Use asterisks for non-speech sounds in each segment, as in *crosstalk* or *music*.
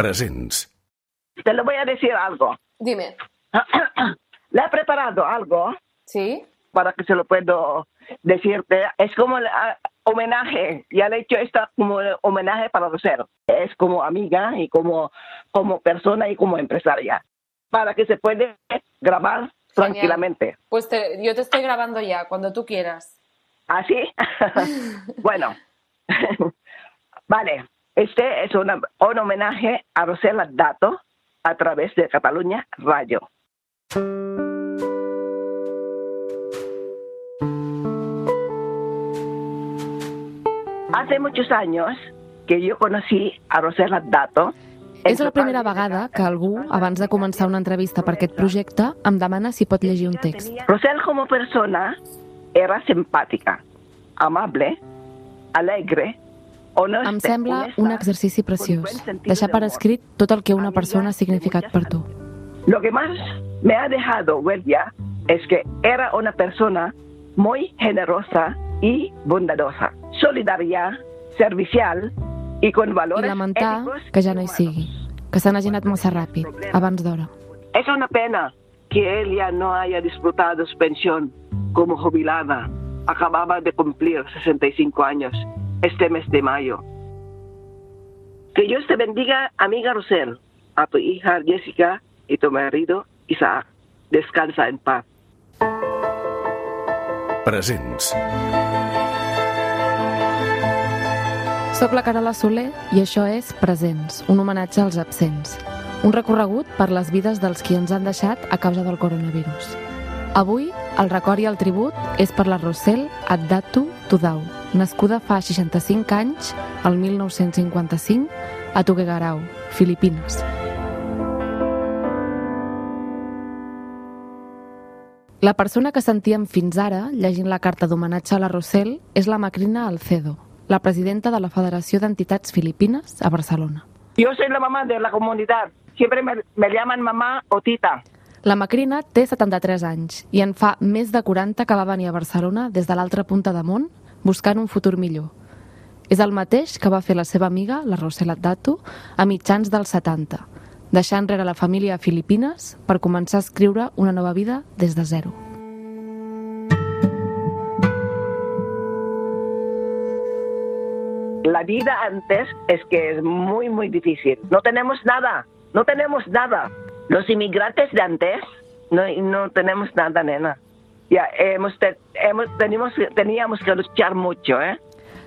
Presents. Te lo voy a decir algo. Dime. *clears throat* Le he preparado algo ¿Sí? para que se lo puedo decirte. Es como el ah, homenaje. Ya le he hecho esta como el homenaje para Rosero. Es como amiga y como, como persona y como empresaria. Para que se puede grabar tranquilamente. Pues te- yo te estoy grabando ya, cuando tú quieras. ¿Así? *laughs* bueno. *laughs* vale. Este es una- un homenaje a Rosela Dato a través de Cataluña Radio. Hace muchos años que yo conocí a Rosela Dato. És la primera vegada que algú, abans de començar una entrevista per aquest projecte, em demana si pot llegir un text. Rosel como persona era simpática, amable, alegre. Em sembla un exercici preciós, deixar de per escrit tot el que una persona ha significat per tu. Lo que más me ha dejado huella es que era una persona muy generosa y bondadosa, solidaria, servicial y con I valores lamentar éticos que ja no hi sigui, que se n'hagi anat massa ràpid, abans d'hora. Es una pena que ella no haya disfrutado su pensión como jubilada. Acababa de cumplir 65 años este mes de mayo. Que Dios te bendiga, amiga Rosel, a tu hija Jessica y tu marido Isaac. Descansa en paz. Presents. Soc la Carola Soler i això és Presents, un homenatge als absents. Un recorregut per les vides dels qui ens han deixat a causa del coronavirus. Avui, el record i el tribut és per la Rosel Addatu Tudau, nascuda fa 65 anys, el 1955, a Tuguegarau, Filipines. La persona que sentíem fins ara, llegint la carta d'homenatge a la Rosel, és la Macrina Alcedo, la presidenta de la Federació d'Entitats Filipines a Barcelona. Yo soy la mamá de la comunidad. Siempre me, me llaman mamá o tita. La Macrina té 73 anys i en fa més de 40 que va venir a Barcelona des de l'altra punta de món buscant un futur millor. És el mateix que va fer la seva amiga, la Rosela Dato, a mitjans dels 70, deixar enrere la família a Filipines per començar a escriure una nova vida des de zero. La vida antes es que es muy, muy difícil. No tenemos nada, no tenemos nada. Los inmigrantes de antes no, no tenemos nada, nena. Ya hemos, hemos teníamos, teníamos que luchar mucho, ¿eh?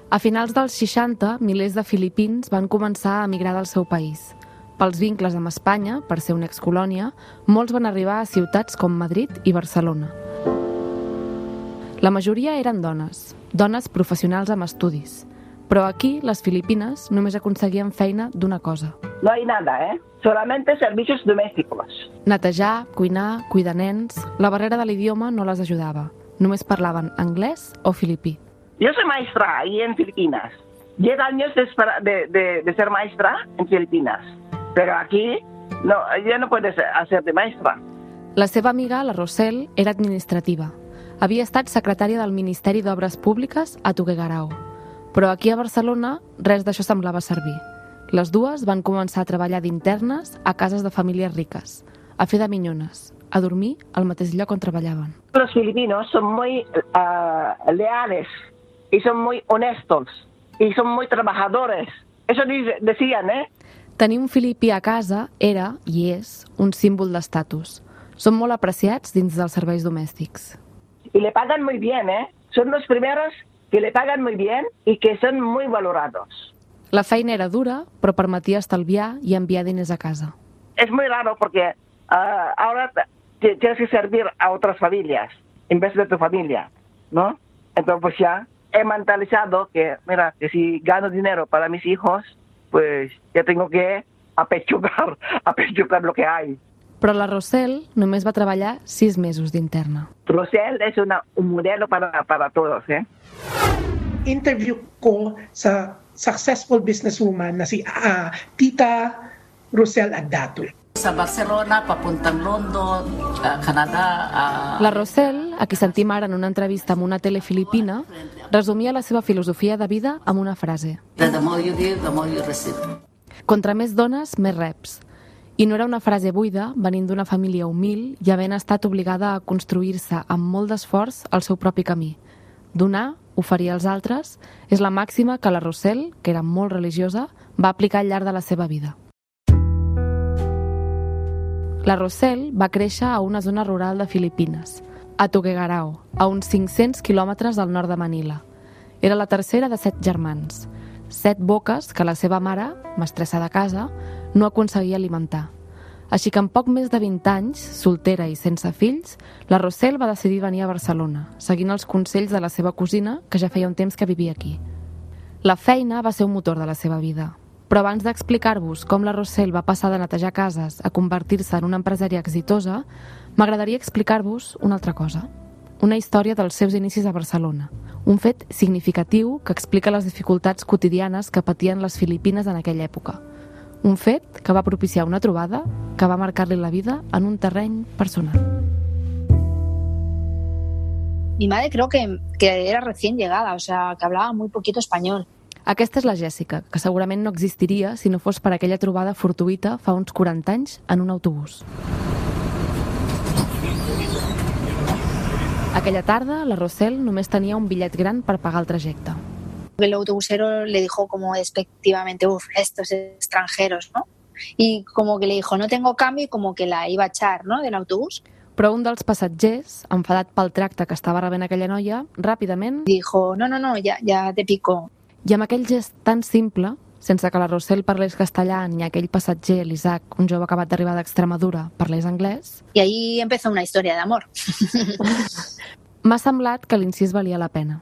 A finals dels 60, milers de filipins van començar a emigrar del seu país. Pels vincles amb Espanya, per ser una excolònia, molts van arribar a ciutats com Madrid i Barcelona. La majoria eren dones, dones professionals amb estudis. Però aquí, les filipines només aconseguien feina d'una cosa. No hay nada, ¿eh? Solamente servicios domésticos. Netejar, cuinar, cuidar nens... La barrera de l'idioma no les ajudava. Només parlaven anglès o filipí. Yo soy maestra ahí en Filipinas. Diez años de, de, de- de ser maestra en Filipinas. Pero aquí no, ya no puedes hacer de maestra. La seva amiga, la Rosel, era administrativa. Havia estat secretària del Ministeri d'Obres Públiques a Tuguegarao. Però aquí a Barcelona res d'això semblava servir. Les dues van començar a treballar d'internes a cases de famílies riques, a fer de minyones, a dormir al mateix lloc on treballaven. Los filipinos son muy ah, leales y son muy honestos y son muy trabajadores. Eso decían, ¿eh? Tenir un filipí a casa era, i és, un símbol d'estatus. Són molt apreciats dins dels serveis domèstics. Y le pagan muy bien, ¿eh? Son los primeros que le pagan muy bien y que son muy valorados. La feina era dura, però permetia estalviar i enviar diners a casa. Es muy raro porque ah, ahora tienes que servir a otras familias en vez de tu familia, ¿no? Entonces, pues ya he mentalizado que, mira, que si gano dinero para mis hijos, pues ya tengo que apechugar, *laughs* apechugar lo que hay. Però la Rosel només va treballar sis mesos d'interna. Rosel es una, un modelo para, para todos, ¿eh? interview ko sa successful businesswoman na si ah, Tita Rosel Agdato. Sa Barcelona, papuntang London, ah, Canadá, ah, La Rosel, a qui sentim ara en una entrevista amb una tele filipina, resumia la seva filosofia de vida amb una frase. the more you give, the more you receive. Contra més dones, més reps. I no era una frase buida, venint d'una família humil i havent estat obligada a construir-se amb molt d'esforç el seu propi camí. Donar, oferir als altres, és la màxima que la Rossell, que era molt religiosa, va aplicar al llarg de la seva vida. La Rossell va créixer a una zona rural de Filipines, a Tuguegarao, a uns 500 quilòmetres al nord de Manila. Era la tercera de set germans, set boques que la seva mare, mestressa de casa, no aconseguia alimentar. Així que en poc més de 20 anys, soltera i sense fills, la Rossell va decidir venir a Barcelona, seguint els consells de la seva cosina, que ja feia un temps que vivia aquí. La feina va ser un motor de la seva vida, però abans d'explicar-vos com la Rossell va passar de netejar cases a convertir-se en una empresària exitosa, m'agradaria explicar-vos una altra cosa. Una història dels seus inicis a Barcelona. Un fet significatiu que explica les dificultats quotidianes que patien les Filipines en aquella època. Un fet que va propiciar una trobada que va marcar-li la vida en un terreny personal. Mi madre creo que, que era recién llegada, o sea, que hablaba muy poquito español. Aquesta és la Jèssica, que segurament no existiria si no fos per aquella trobada fortuïta fa uns 40 anys en un autobús. Aquella tarda, la Rossell només tenia un bitllet gran per pagar el trajecte. El autobusero le dijo como despectivamente, uff, estos extranjeros, ¿no? Y como que le dijo, no tengo cambio, y como que la iba a echar, ¿no?, del autobús. Però un dels passatgers, enfadat pel tracte que estava rebent aquella noia, ràpidament, Dijo, no, no, no, ya, ya te pico. i amb aquell gest tan simple, sense que la Rossell parlés castellà ni aquell passatger, l'Isaac, un jove acabat d'arribar d'Extremadura, parlés anglès, Y ahí empezó una historia de amor. *laughs* m'ha semblat que l'incís valia la pena.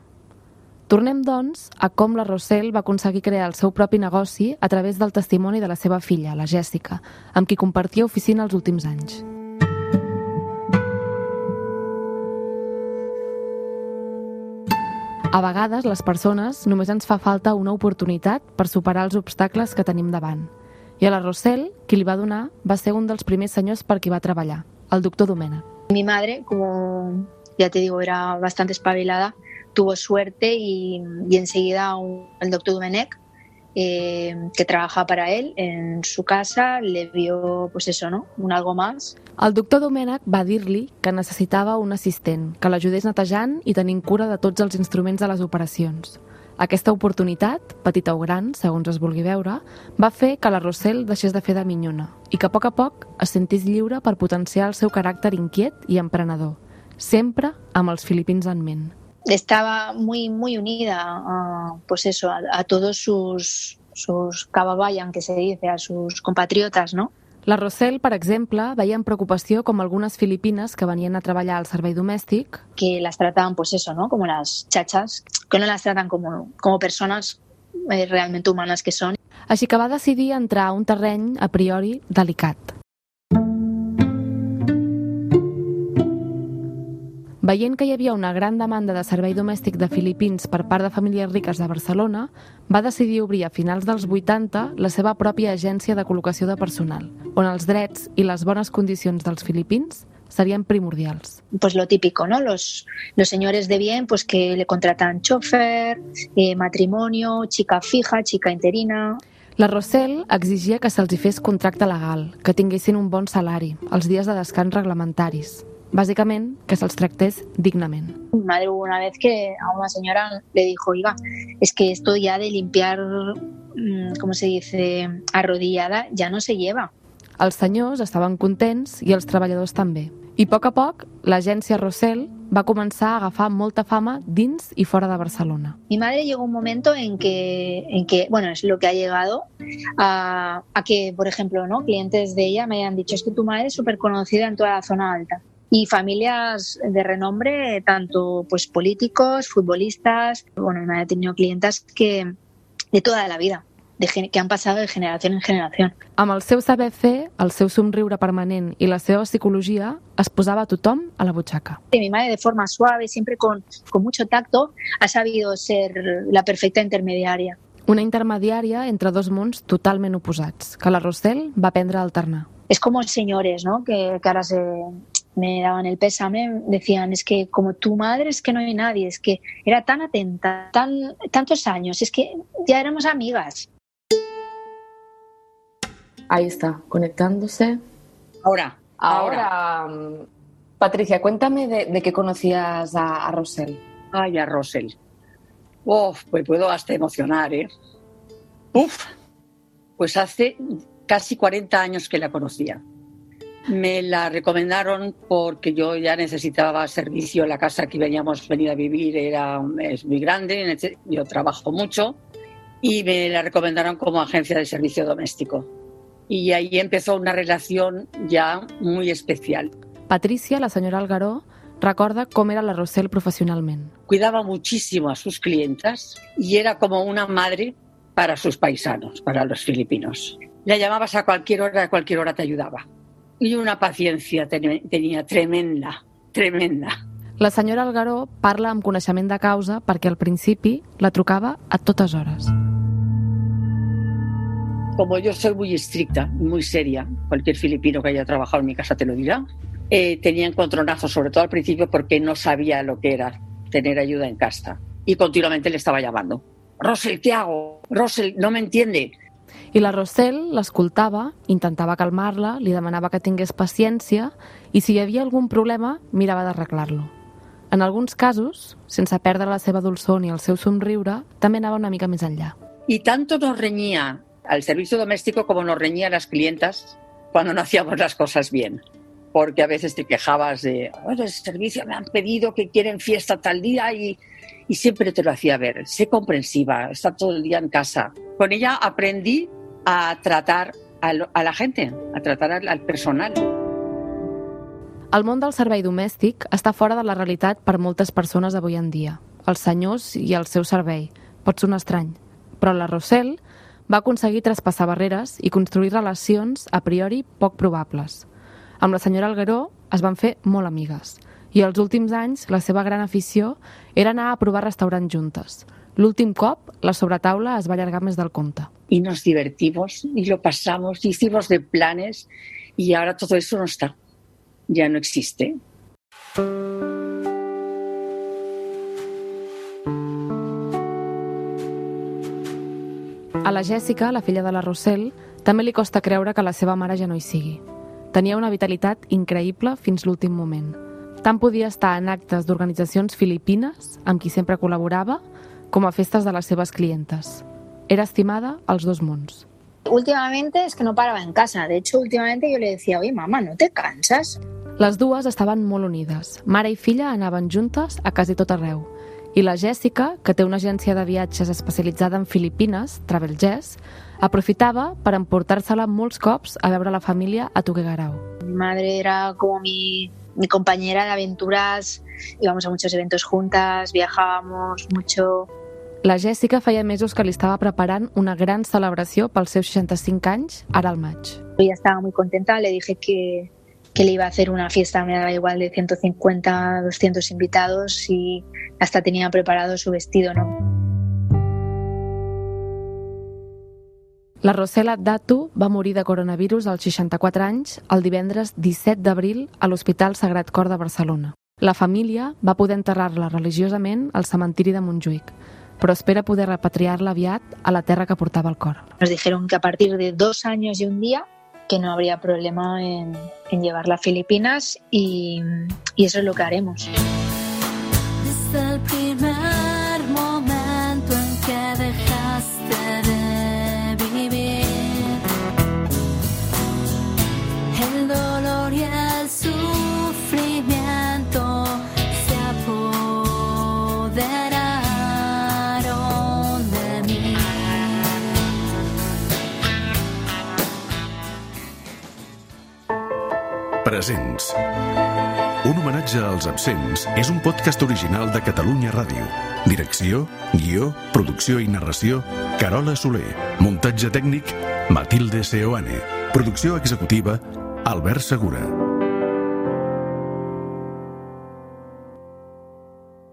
Tornem, doncs, a com la Rossell va aconseguir crear el seu propi negoci a través del testimoni de la seva filla, la Jèssica, amb qui compartia oficina els últims anys. A vegades, les persones només ens fa falta una oportunitat per superar els obstacles que tenim davant. I a la Rossell, qui li va donar, va ser un dels primers senyors per qui va treballar, el doctor Domènech. Mi madre, como ya te digo, era bastante espabilada, tuvo suerte y, y enseguida un- el doctor Domenech, eh, que trabaja para él en su casa, le vio, pues eso, ¿no? Un algo más. El doctor Domènech va dir-li que necessitava un assistent, que l'ajudés netejant i tenint cura de tots els instruments de les operacions. Aquesta oportunitat, petita o gran, segons es vulgui veure, va fer que la Rossell deixés de fer de minyona i que a poc a poc es sentís lliure per potenciar el seu caràcter inquiet i emprenedor, sempre amb els filipins en ment. Estaba muy, muy unida a, pues eso, a, a todos sus, sus cababayan, que se dice, a sus compatriotas, ¿no? La Rossell, per exemple, veia amb preocupació com algunes filipines que venien a treballar al servei domèstic que las tratan, pues eso, ¿no? Como las chachas, que no las tratan como, como personas eh, realmente humanas que son. Així que va decidir entrar a un terreny a priori delicat. Veient que hi havia una gran demanda de servei domèstic de filipins per part de famílies riques de Barcelona, va decidir obrir a finals dels 80 la seva pròpia agència de col·locació de personal, on els drets i les bones condicions dels filipins serien primordials. Pues lo típico, ¿no? Los, los señores de bien, pues que le contratan chofer, eh, matrimonio, chica fija, chica interina. La Rossell exigia que se'ls fes contracte legal, que tinguessin un bon salari, els dies de descans reglamentaris. Bàsicament, que se'ls tractés dignament. Mi madre hubo una vez que a una señora le dijo, oiga, es que esto ya de limpiar, mm, ¿cómo se dice?, arrodillada, ya no se lleva. Els senyors estaven contents i els treballadors també. I a poc a poc, l'agència Rossell va començar a agafar molta fama dins i fora de Barcelona. Mi madre llegó un momento en que, en que bueno, es lo que ha llegado a, a que, por ejemplo, ¿no? clientes de ella me hayan dicho, es que tu madre es súper conocida en toda la zona alta. Y familias de renombre, tanto pues políticos, futbolistas, bueno, ha tenido clientas que de toda la vida, de, que han pasado de generación en generación. Amb el seu saber fer, el seu somriure permanent i la seva psicologia, es posava a tothom a la butxaca. Y mi madre de forma suave, siempre con, con mucho tacto, ha sabido ser la perfecta intermediaria. Una intermediària entre dos mons totalment oposats, que la Rossell va aprendre a alternar. es como señores, ¿no? Que, que ahora se, me daban el pésame, decían, es que como tu madre es que no hay nadie, es que era tan atenta, tan, tantos años, es que ya éramos amigas. Ahí está, conectándose. Ahora, Ahora, Patricia, cuéntame de, de qué conocías a, a Rosel. Ay, a Rosel. Uf, pues puedo hasta emocionar, ¿eh? Uf, pues hace casi 40 años que la conocía. Me la recomendaron porque yo ya necesitaba servicio. La casa que veníamos venir a vivir era, es muy grande, yo trabajo mucho y me la recomendaron como agencia de servicio doméstico. Y ahí empezó una relación ya muy especial. Patricia, la senyora Algaró, recorda com era la Rossell professionalment. Cuidaba muchísimo a sus clientas y era como una madre para sus paisanos, para los filipinos. La llamabas a cualquier hora, a cualquier hora te ayudaba. I una paciència tenia tremenda, tremenda. La senyora Algaró parla amb coneixement de causa perquè al principi la trucava a totes hores. Como yo soy muy estricta, muy seria, cualquier filipino que haya trabajado en mi casa te lo dirá, eh, tenía encontronazos, sobre todo al principio, porque no sabía lo que era tener ayuda en casa. Y continuamente le estaba llamando. Rosel, ¿qué hago? Rosel, no me entiende. I la Rossell l'escoltava, intentava calmar-la, li demanava que tingués paciència i si hi havia algun problema, mirava d'arreglar-lo. En alguns casos, sense perdre la seva dolçor ni el seu somriure, també anava una mica més enllà. Y tanto nos reñía al servicio doméstico como nos reñía las clientas cuando no hacíamos las cosas bien. Porque a veces te quejabas de, "Oye, el servicio me han pedido que quieren fiesta tal día y, y siempre te lo hacía ver. Sé comprensiva, está todo el día en casa. Con ella aprendí a tratar a, la gente, a tratar al, al personal. El món del servei domèstic està fora de la realitat per moltes persones avui en dia. Els senyors i el seu servei. Pot sonar estrany. Però la Rossell va aconseguir traspassar barreres i construir relacions a priori poc probables. Amb la senyora Algaró es van fer molt amigues i els últims anys la seva gran afició era anar a provar restaurants juntes. L'últim cop, la sobretaula es va allargar més del compte. Y nos divertimos y lo pasamos, hicimos de planes y ahora todo eso no está. Ya no existe. A la Jèssica, la filla de la Rossell, també li costa creure que la seva mare ja no hi sigui. Tenia una vitalitat increïble fins l'últim moment. Tant podia estar en actes d'organitzacions filipines, amb qui sempre col·laborava, com a festes de les seves clientes. Era estimada als dos mons. Últimamente es que no paraba en casa. De hecho, últimamente yo le decía, oye, mamá, ¿no te cansas? Les dues estaven molt unides. Mare i filla anaven juntes a quasi tot arreu. I la Jèssica, que té una agència de viatges especialitzada en Filipines, Travel Jazz, aprofitava per emportar-se-la molts cops a veure la família a Tuguegarao. Mi madre era como mi, mi compañera de aventuras, íbamos a muchos eventos juntas, viajábamos mucho. La Jèssica feia mesos que li estava preparant una gran celebració pels seus 65 anys, ara al maig. Ella estaba muy contenta, le dije que, que le iba a hacer una fiesta, me daba igual de 150, 200 invitados y hasta tenía preparado su vestido, ¿no? La Rosela Datu va morir de coronavirus als 64 anys el divendres 17 d'abril a l'Hospital Sagrat Cor de Barcelona. La família va poder enterrar-la religiosament al cementiri de Montjuïc, però espera poder repatriar-la aviat a la terra que portava el cor. Nos dijeron que a partir de dos años y un día que no habría problema en, en llevarla a Filipinas y, y eso es lo que haremos. Presents. Un homenatge als absents és un podcast original de Catalunya Ràdio. Direcció, guió, producció i narració, Carola Soler. Muntatge tècnic, Matilde Seoane. Producció executiva, Albert Segura.